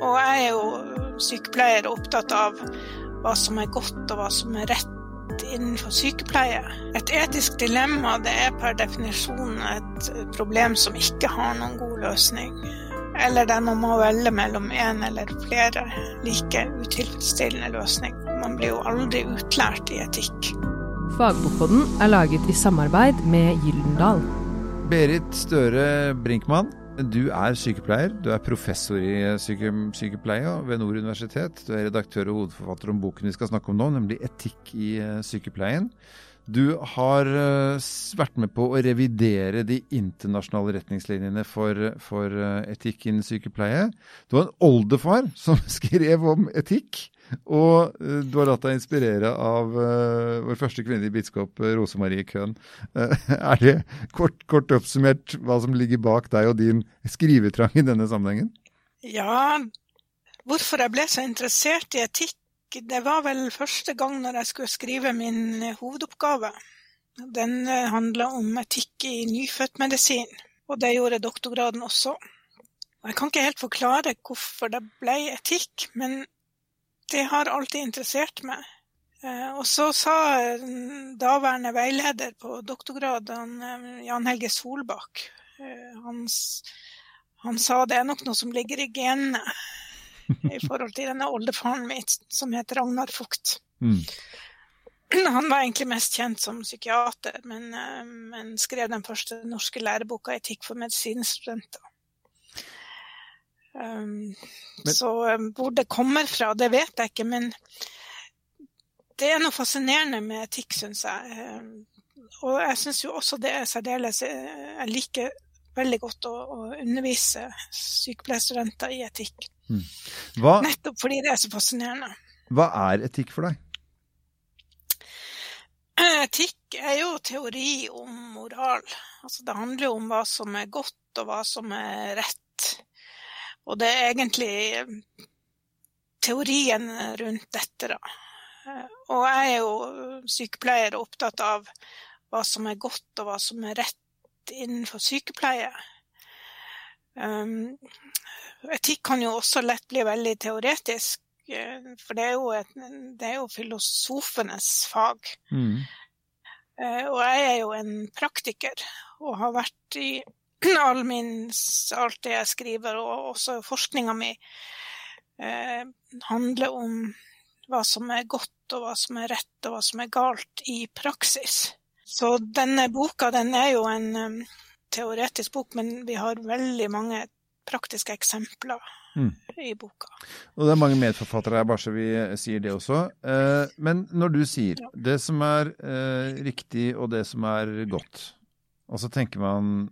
Og jeg er jo sykepleier og opptatt av hva som er godt og hva som er rett innenfor sykepleie. Et etisk dilemma det er per definisjon et problem som ikke har noen god løsning. Eller der man må velge mellom én eller flere like utilfredsstillende løsninger. Man blir jo aldri utlært i etikk. Fagbokpodden er laget i samarbeid med Gyldendal. Berit Støre Brinkmann, du er sykepleier. Du er professor i syke, sykepleie ved Nord universitet. Du er redaktør og hovedforfatter om boken vi skal snakke om nå, nemlig 'Etikk i eh, sykepleien'. Du har uh, vært med på å revidere de internasjonale retningslinjene for, for uh, etikk innen sykepleie. Du har en oldefar som skrev om etikk. Og uh, du har latt deg inspirere av vår første kvinnelige biskop, Rose Marie Køhn. er det kort, kort oppsummert hva som ligger bak deg og din skrivetrang i denne sammenhengen? Ja, hvorfor jeg ble så interessert i etikk det var vel første gang når jeg skulle skrive min hovedoppgave. Den eh, handla om etikk i nyfødtmedisin, og det gjorde doktorgraden også. Jeg kan ikke helt forklare hvorfor det ble etikk, men det har alltid interessert meg. Eh, og så sa daværende veileder på doktorgrad, eh, Jan Helge Solbakk, han, han sa det er nok noe som ligger i genene i forhold til denne oldefaren min som heter Ragnar Fugt. Mm. Han var egentlig mest kjent som psykiater, men, eh, men skrev den første norske læreboka 'Etikk for medisinstudenter'. Um, så um, hvor det kommer fra, det vet jeg ikke, men det er noe fascinerende med etikk, syns jeg. Um, og jeg syns jo også det er særdeles eh, Jeg liker veldig godt å, å undervise sykepleierstudenter i etikk. Mm. Hva, Nettopp fordi det er så fascinerende. Hva er etikk for deg? Etikk er jo teori om moral. Altså det handler jo om hva som er godt og hva som er rett. Og det er egentlig teorien rundt dette, da. Og jeg er jo sykepleier og opptatt av hva som er godt og hva som er rett innenfor sykepleie. Um, etikk kan jo også lett bli veldig teoretisk, eh, for det er jo, et, det er jo filosofenes fag. Mm. Uh, og jeg er jo en praktiker, og har vært i all min, alt det jeg skriver, og også forskninga mi, eh, handler om hva som er godt, og hva som er rett, og hva som er galt i praksis. Så denne boka, den er jo en um, teoretisk bok, men vi har veldig mange praktiske eksempler mm. i boka. Og det er mange medforfattere her, bare så vi sier det også. Eh, men når du sier ja. det som er eh, riktig og det som er godt, og så tenker man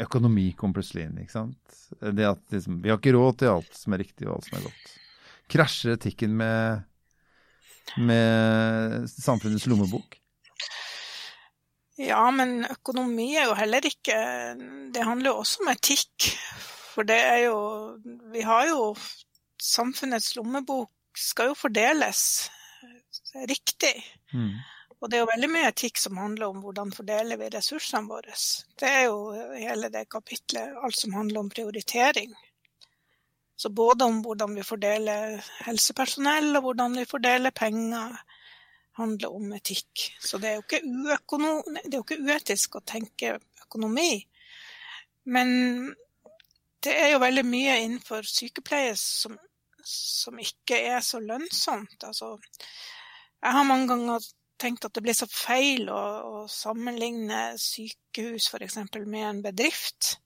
økonomi kom plutselig inn, ikke sant. Det at liksom, vi har ikke råd til alt som er riktig og alt som er godt. Krasjer etikken med, med samfunnets lommebok? Ja, men økonomi er jo heller ikke Det handler jo også om etikk. For det er jo Vi har jo Samfunnets lommebok skal jo fordeles riktig. Mm. Og det er jo veldig mye etikk som handler om hvordan fordeler vi ressursene våre. Det er jo hele det kapitlet, alt som handler om prioritering. Så både om hvordan vi fordeler helsepersonell, og hvordan vi fordeler penger, handler om etikk. Så det er jo ikke, det er jo ikke uetisk å tenke økonomi. Men det er jo veldig mye innenfor sykepleie som, som ikke er så lønnsomt. Altså, jeg har mange ganger tenkt at det blir så feil å, å sammenligne sykehus f.eks. med en bedrift.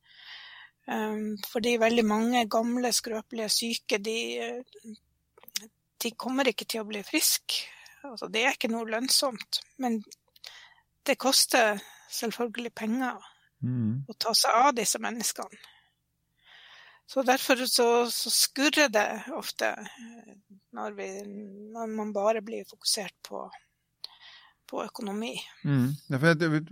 Um, fordi veldig mange gamle, skrøpelige syke, de, de kommer ikke til å bli friske Altså, det er ikke noe lønnsomt. Men det koster selvfølgelig penger mm. å ta seg av disse menneskene. Så derfor så, så skurrer det ofte når, vi, når, man bare blir fokusert på, på økonomi. Mm. Ja, jeg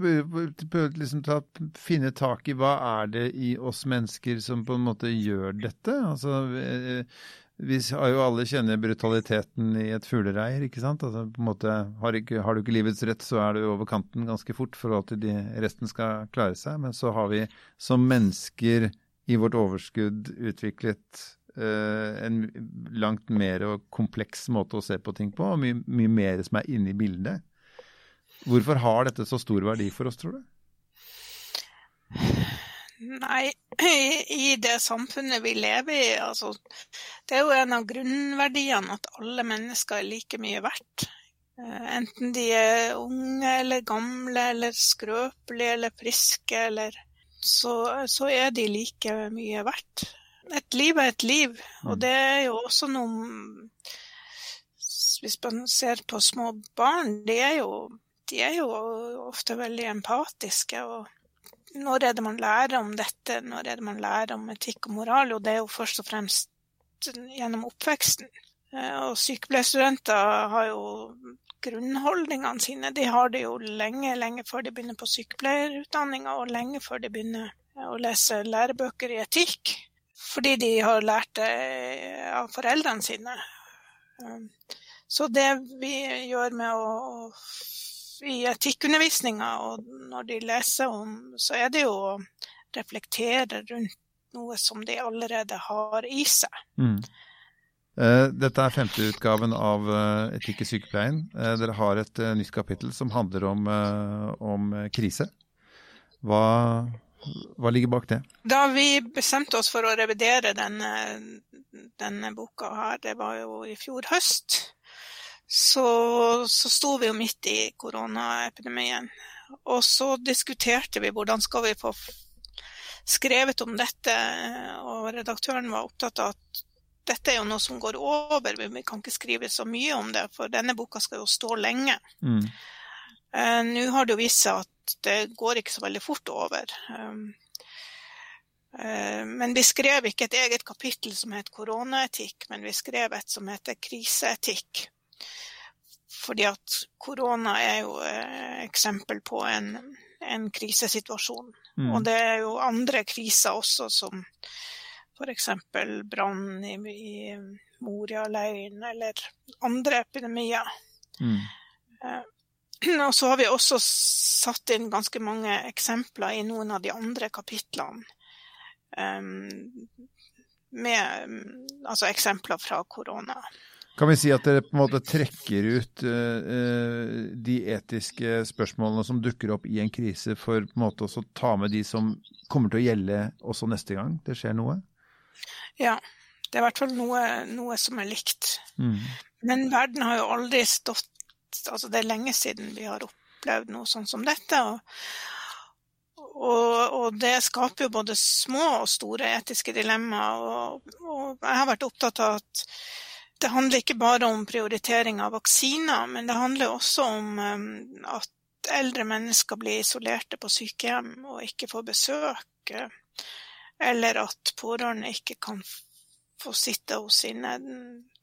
prøver liksom å finne tak i hva er det i oss mennesker som på en måte gjør dette? Altså, eh, vi har jo alle kjenner brutaliteten i et fuglereir, ikke sant. Altså, har, har, du ikke livets rett, så er du over kanten ganske fort for at de, resten skal klare seg. Men så har vi som mennesker i vårt overskudd utviklet Uh, en langt mer kompleks måte å se på ting på, og mye, mye mer som er inne i bildet. Hvorfor har dette så stor verdi for oss, tror du? Nei, i det samfunnet vi lever i, altså Det er jo en av grunnverdiene at alle mennesker er like mye verdt. Eh, enten de er unge eller gamle eller skrøpelige eller friske eller så, så er de like mye verdt. Et liv er et liv, og mm. det er jo også noe Hvis man ser på små barn, de er jo, de er jo ofte veldig empatiske. og når er det man lærer om dette, når er det man lærer om etikk og moral? Og det er jo først og fremst gjennom oppveksten. Eh, og sykepleierstudenter har jo grunnholdningene sine. De har det jo lenge, lenge før de begynner på sykepleierutdanninga, og lenge før de begynner å lese lærebøker i etikk. Fordi de har lært det av foreldrene sine. Eh, så det vi gjør med å i etikkundervisninga, og når de leser om, så er det jo å reflektere rundt noe som de allerede har i seg. Mm. Eh, dette er femte utgaven av eh, Etikk i sykepleien. Eh, dere har et nytt kapittel som handler om, om krise. Hva, hva, ligger bak det? Da vi bestemte oss for å revidere denne, denne boka her, det var jo i fjor høst, så, så sto vi jo midt i koronaepidemien. Og så diskuterte vi hvordan skal vi få skrevet om dette, og redaktøren var opptatt av at dette er jo noe som går over, vi kan ikke skrive så mye om det, for denne boka skal jo stå lenge. Mm. Uh, Nå har det jo vist seg at det går ikke så veldig fort over. Um, uh, men vi skrev ikke et eget kapittel som het koronaetikk, men vi skrev et som heter kriseetikk. Fordi at korona er jo eh, eksempel på en, en krisesituasjon. Mm. Og det er jo andre kriser også, som f.eks. brann i, i Moria-leiren eller andre epidemier. Mm. Eh, og så har vi også satt inn ganske mange eksempler i noen av de andre kapitlene. Um, med altså eksempler fra korona. Kan vi si at dere på en måte trekker ut uh, de etiske spørsmålene som dukker opp i en krise, for på en måte også ta med de som kommer til å gjelde også neste gang det skjer noe? Ja. Det er i hvert fall noe, noe som er likt. Mm. Men verden har jo aldri stått Altså, det er lenge siden vi har opplevd noe sånn som dette. og og, og, det skaper jo både små og store etiske dilemmaer. Og, og jeg har vært opptatt av at det handler ikke bare om prioritering av vaksiner, men det handler også om um, at eldre mennesker blir isolerte på sykehjem og ikke får besøk, eller at pårørende ikke kan få sitte hos sine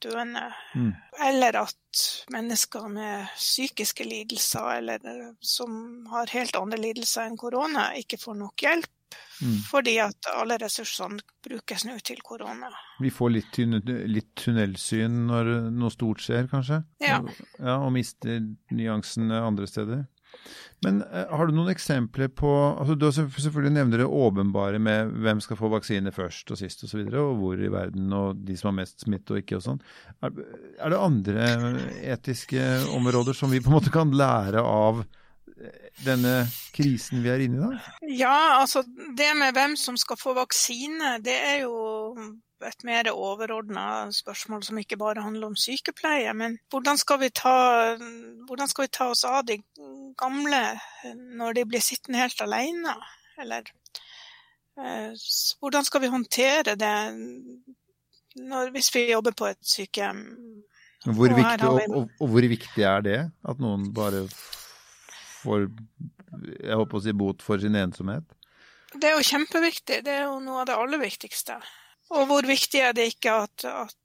døende, mm. eller at mennesker med psykiske lidelser eller som har helt andre lidelser enn korona, ikke får nok hjelp Mm. Fordi at alle ressursene brukes nå til korona. Vi får litt, litt, tunnelsyn når noe stort skjer, kanskje? Ja. ja og mister nyansene andre steder. Men eh, har du noen eksempler på altså Du selvfølgelig nevner det åpenbare med hvem skal få vaksine først og sist osv., og, så videre, og hvor i verden, og de som har mest smitte og ikke og sånn. Er, er det andre etiske områder som vi på en måte kan lære av denne krisen vi er inne i da? Ja, altså det med hvem som skal få vaksine, det er jo et mer overordna spørsmål som ikke bare handler om sykepleie. Men hvordan skal, vi ta, hvordan skal vi ta oss av de gamle når de blir sittende helt alene? Eller eh, hvordan skal vi håndtere det når, hvis vi jobber på et sykehjem? Hvor viktig, og, og, og hvor viktig er det? At noen bare får jeg håper å si bot for sin ensomhet? Det er jo kjempeviktig. Det er jo noe av det aller viktigste. Og hvor viktig er det ikke at, at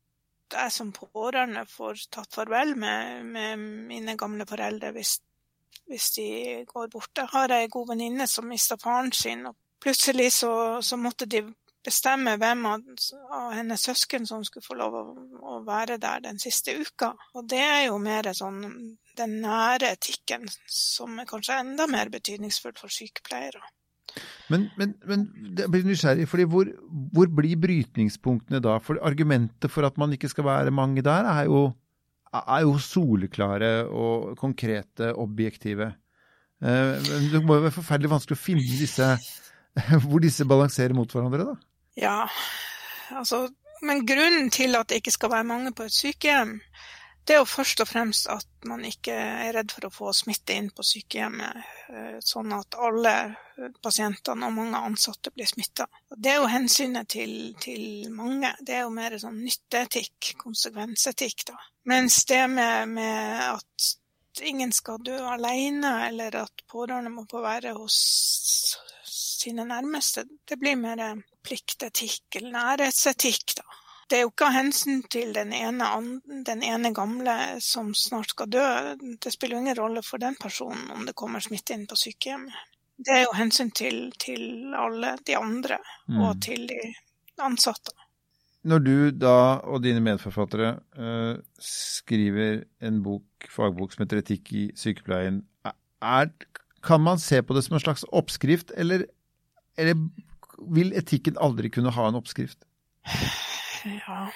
jeg som pårørende får tatt farvel med, med mine gamle foreldre hvis, hvis, de går bort. Jeg har ei god venninne som mista faren sin, og plutselig så, så måtte de bestemme hvem av, av, hennes søsken som skulle få lov å, å, være der den siste uka. Og det er jo mer sånn den nære etikken som er kanskje enda mer betydningsfull for sykepleiere. Men, men, men det blir nysgjerrig, fordi hvor, hvor, blir brytningspunktene da? For argumentet for at man ikke skal være mange der, er jo, er jo soleklare og konkrete, objektive. Eh, det må jo være forferdelig vanskelig å finne disse hvor disse balanserer mot hverandre, da? Ja, altså Men grunnen til at det ikke skal være mange på et sykehjem, det er jo først og fremst at man ikke er redd for å få smitte inn på sykehjemmet, eh, sånn at alle pasientene og mange ansatte blir smitta. Det er jo hensynet til, til, mange. Det er jo mer sånn nytteetikk, konsekvensetikk, da. Mens det med, med at ingen skal dø alene, eller at pårørende må få være hos sine nærmeste, det blir mer pliktetikk eller nærhetsetikk, da. Det er jo ikke av hensyn til den ene, den ene, gamle som snart skal dø. Det spiller jo ingen rolle for den personen om det kommer smitte inn på sykehjemmet. Det er jo hensyn til, til alle de andre, mm. og til de ansatte. Når du da og dine medforfattere uh, skriver en bok, fagbok som heter 'Etikk i sykepleien', er, kan man se på det som en slags oppskrift, eller, eller vil etikken aldri kunne ha en oppskrift? Ja,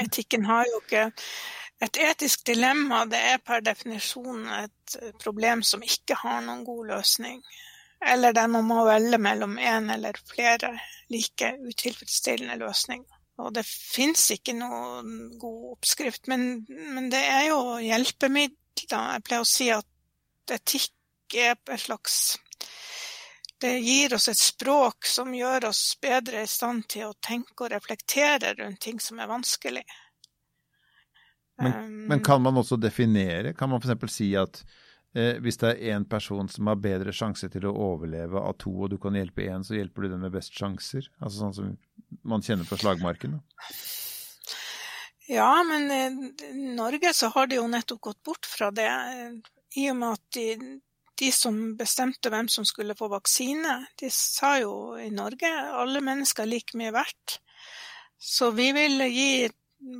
etikken har jo ikke Et etisk dilemma det er per definisjon et problem som ikke har noen god løsning. Eller der man må velge mellom én eller flere like utilfredsstillende løsninger. Og det fins ikke noen god oppskrift, men, men, det er jo hjelpemidler. Jeg pleier å si at etikk er et slags Det gir oss et språk som gjør oss bedre i stand til å tenke og reflektere rundt ting som er vanskelig. Men, um, men kan man også definere? Kan man f.eks. si at eh, hvis det er én person som har bedre sjanse til å overleve av to, og du kan hjelpe én, så hjelper du den med best sjanser? Altså sånn som man kjenner fra slagmarken? Da. Ja, men i Norge så har de jo nettopp gått bort fra det. I og med at de, de som bestemte hvem som skulle få vaksine, de sa jo i Norge alle mennesker er like mye verdt. Så vi vil gi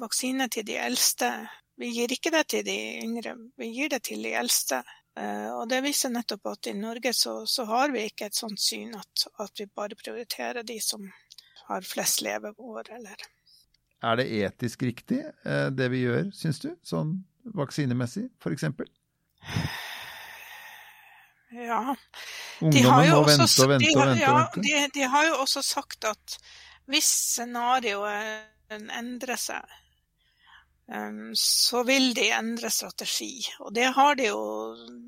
vaksine til de eldste. Vi gir ikke det til de yngre, vi gir det til de eldste. Eh, og det viser nettopp at i Norge så, så har vi ikke et sånt syn at, at, vi bare prioriterer de som har flest leveår, eller Er det etisk riktig eh, det vi gjør, syns du? Sånn vaksinemessig, f.eks.? Ja. Ungdommen må vente og vente og vente. Ja, de, de har jo også sagt at hvis scenarioet endrer seg um, så vil de endre strategi. Og det har de jo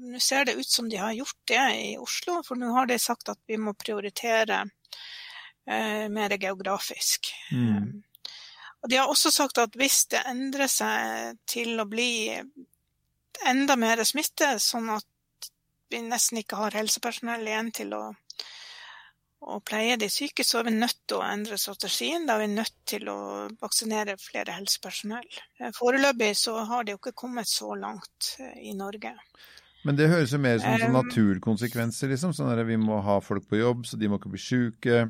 Nå ser det ut som de har gjort det i Oslo, for nå har de sagt at vi må prioritere uh, mer geografisk. Mm. Um, og de har også sagt at hvis det endrer seg til å bli enda mer smitte, sånn at vi nesten ikke har helsepersonell igjen til å å pleie de syke, så er vi nødt til å endre strategien. Da er vi nødt til å vaksinere flere helsepersonell. Eh, foreløpig så har det jo ikke kommet så langt eh, i Norge. Men det høres jo mer som um, naturkonsekvenser, liksom. Sånn at vi må ha folk på jobb, så de må ikke bli syke.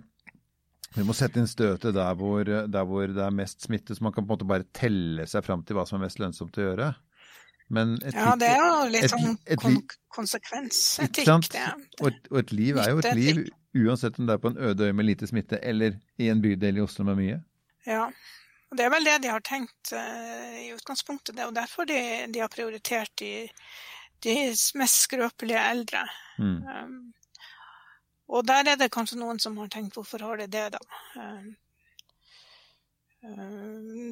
Vi må sette inn støtet der hvor, der hvor det er mest smitte, så man kan på en måte bare telle seg fram til hva som er mest lønnsomt å gjøre. Et, ja, det er jo litt sånn kon konsekvensetikk, det. Og, og, et liv er jo et liv uansett om det er på en øde øy med lite smitte, eller i en bydel i Oslo med mye? Ja, og det er vel det de har tenkt uh, i utgangspunktet. Det er jo derfor de, de har prioritert de, de mest skrøpelige eldre. Mm. Um, og der er det kanskje noen som har tenkt hvorfor har de det, da? Um,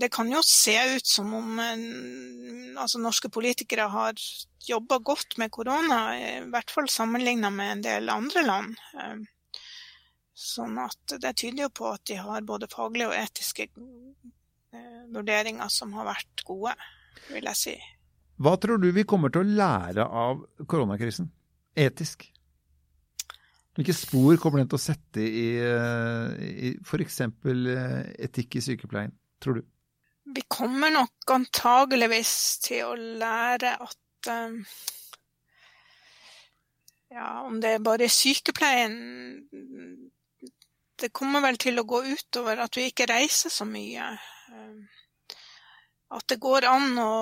det kan jo se ut som om altså, norske politikere har jobba godt med korona, i hvert fall sammenligna med en del andre land. Sånn at det tyder jo på at de har både faglige og etiske eh, vurderinger som har vært gode, vil jeg si. Hva tror du vi kommer til å lære av koronakrisen, etisk? Hvilke spor kommer den til å sette i, eh, i f.eks. Eh, etikk i sykepleien, tror du? Vi kommer nok antageligvis til å lære at um, ja, om det er bare sykepleien det kommer vel til å gå utover at vi ikke reiser så mye. At det går an å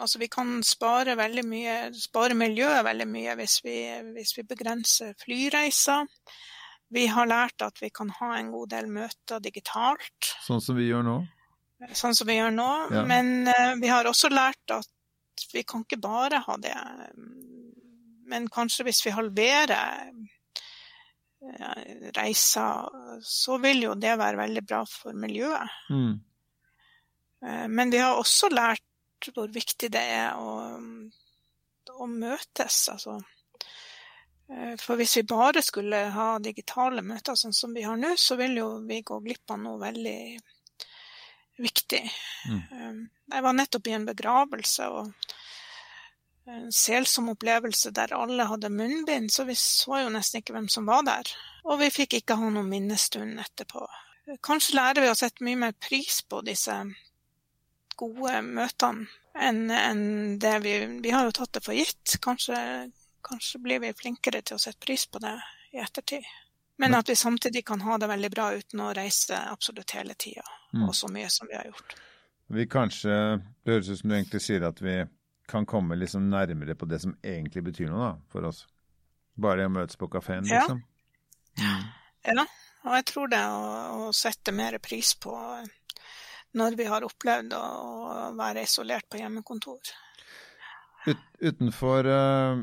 Altså, vi kan spare veldig mye, spare miljøet veldig mye hvis vi, hvis vi begrenser flyreiser. Vi har lært at vi kan ha en god del møter digitalt. Sånn som vi gjør nå? Sånn som vi gjør nå. Ja. Men uh, vi har også lært at vi kan ikke bare ha det. Men kanskje hvis vi halverer uh, reiser, så vil jo det være veldig bra for miljøet. Mm. Uh, men vi har også lært hvor viktig det er å, å møtes, altså. For hvis vi bare skulle ha digitale møter sånn som vi har nå, så vil jo vi gå glipp av noe veldig viktig. Mm. Jeg var nettopp i en begravelse og en selsom opplevelse der alle hadde munnbind, så vi så jo nesten ikke hvem som var der. Og vi fikk ikke ha noen minnestund etterpå. Kanskje lærer vi å sette mye mer pris på disse gode møtene enn en det vi Vi har jo tatt det for gitt. Kanskje, kanskje blir vi flinkere til å sette pris på det i ettertid. Men at vi samtidig kan ha det veldig bra uten å reise absolutt hele tida, Mm. og så mye som vi har gjort. Vi kanskje, Det høres ut som du egentlig sier at vi kan komme liksom nærmere på det som egentlig betyr noe da, for oss. Bare å møtes på kafeen, Ja. liksom. Mm. Ja, og jeg tror det å, å sette mer pris på når vi har opplevd å, være isolert på hjemmekontor. Ut, utenfor uh,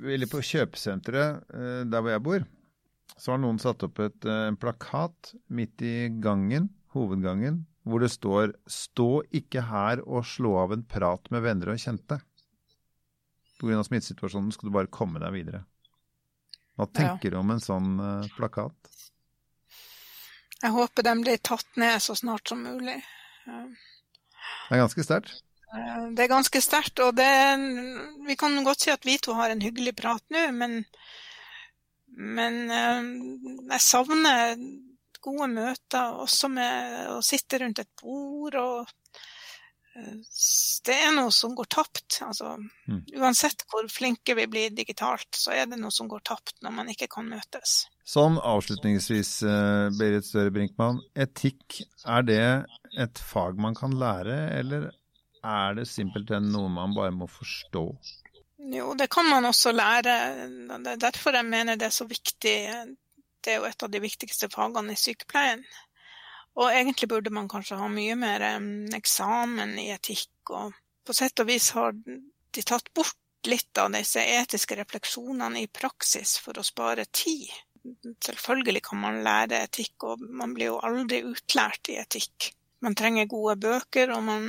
Eller på kjøpesenteret uh, der hvor jeg bor, så har noen satt opp et, uh, en plakat midt i gangen, hovedgangen, hvor det står 'Stå ikke her og slå av en prat med venner og kjente'. Pga. smittesituasjonen skal du bare komme deg videre. Hva tenker du om en sånn plakat? Jeg håper den blir tatt ned så snart som mulig. Det er ganske sterkt. Det er ganske sterkt, og det Vi kan godt si at vi to har en hyggelig prat nå, men, men jeg savner gode møter, også med å sitte rundt et bord og Det er noe som går tapt. Altså, mm. Uansett hvor flinke vi blir digitalt, så er det noe som går tapt når man ikke kan møtes. Sånn avslutningsvis, Berit Støre Brinkmann. Etikk, er det et fag man kan lære, eller er det simpelthen noe man bare må forstå? Jo, det kan man også lære. Det er derfor jeg mener det er så viktig. Det er jo et av de viktigste fagene i sykepleien. Og egentlig burde man kanskje ha mye mer eksamen i etikk. Og på sett og vis har de tatt bort litt av disse etiske refleksjonene i praksis for å spare tid. Selvfølgelig kan man lære etikk, og man blir jo aldri utlært i etikk. Man trenger gode bøker, og man,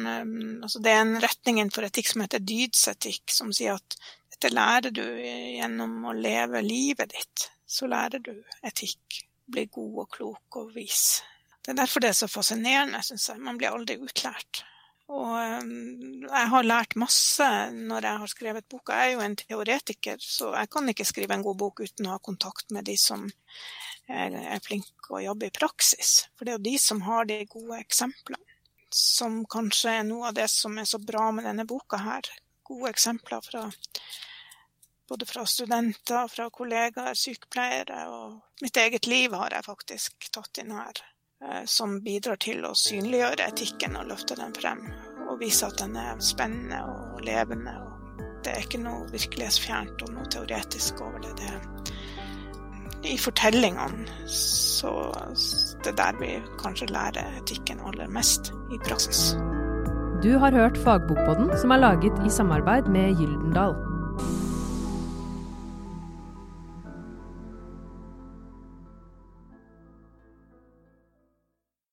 altså det er en retning innenfor etikk som heter dydsetikk, som sier at dette lærer du gjennom å leve livet ditt. Så lærer du etikk. Blir god og klok og vis. Det er derfor det er så fascinerende, syns jeg. Man blir aldri utlært. Og jeg har lært masse når jeg har skrevet boka. Jeg er jo en teoretiker, så jeg kan ikke skrive en god bok uten å ha kontakt med de som er flinke å jobbe i praksis. For det er jo de som har de gode eksemplene. Som kanskje er noe av det som er så bra med denne boka her. Gode eksempler fra både fra studenter, fra kollegaer, sykepleiere og mitt eget liv har jeg faktisk tatt inn her. Som bidrar til å synliggjøre etikken og løfte den frem. Og vise at den er spennende og levende. Det er ikke noe virkelighetsfjernt og noe teoretisk over det. det I fortellingene så det er der vi kanskje lærer etikken aller mest i praksis. Du har hørt Fagbokpodden, som er laget i samarbeid med Gyldendal.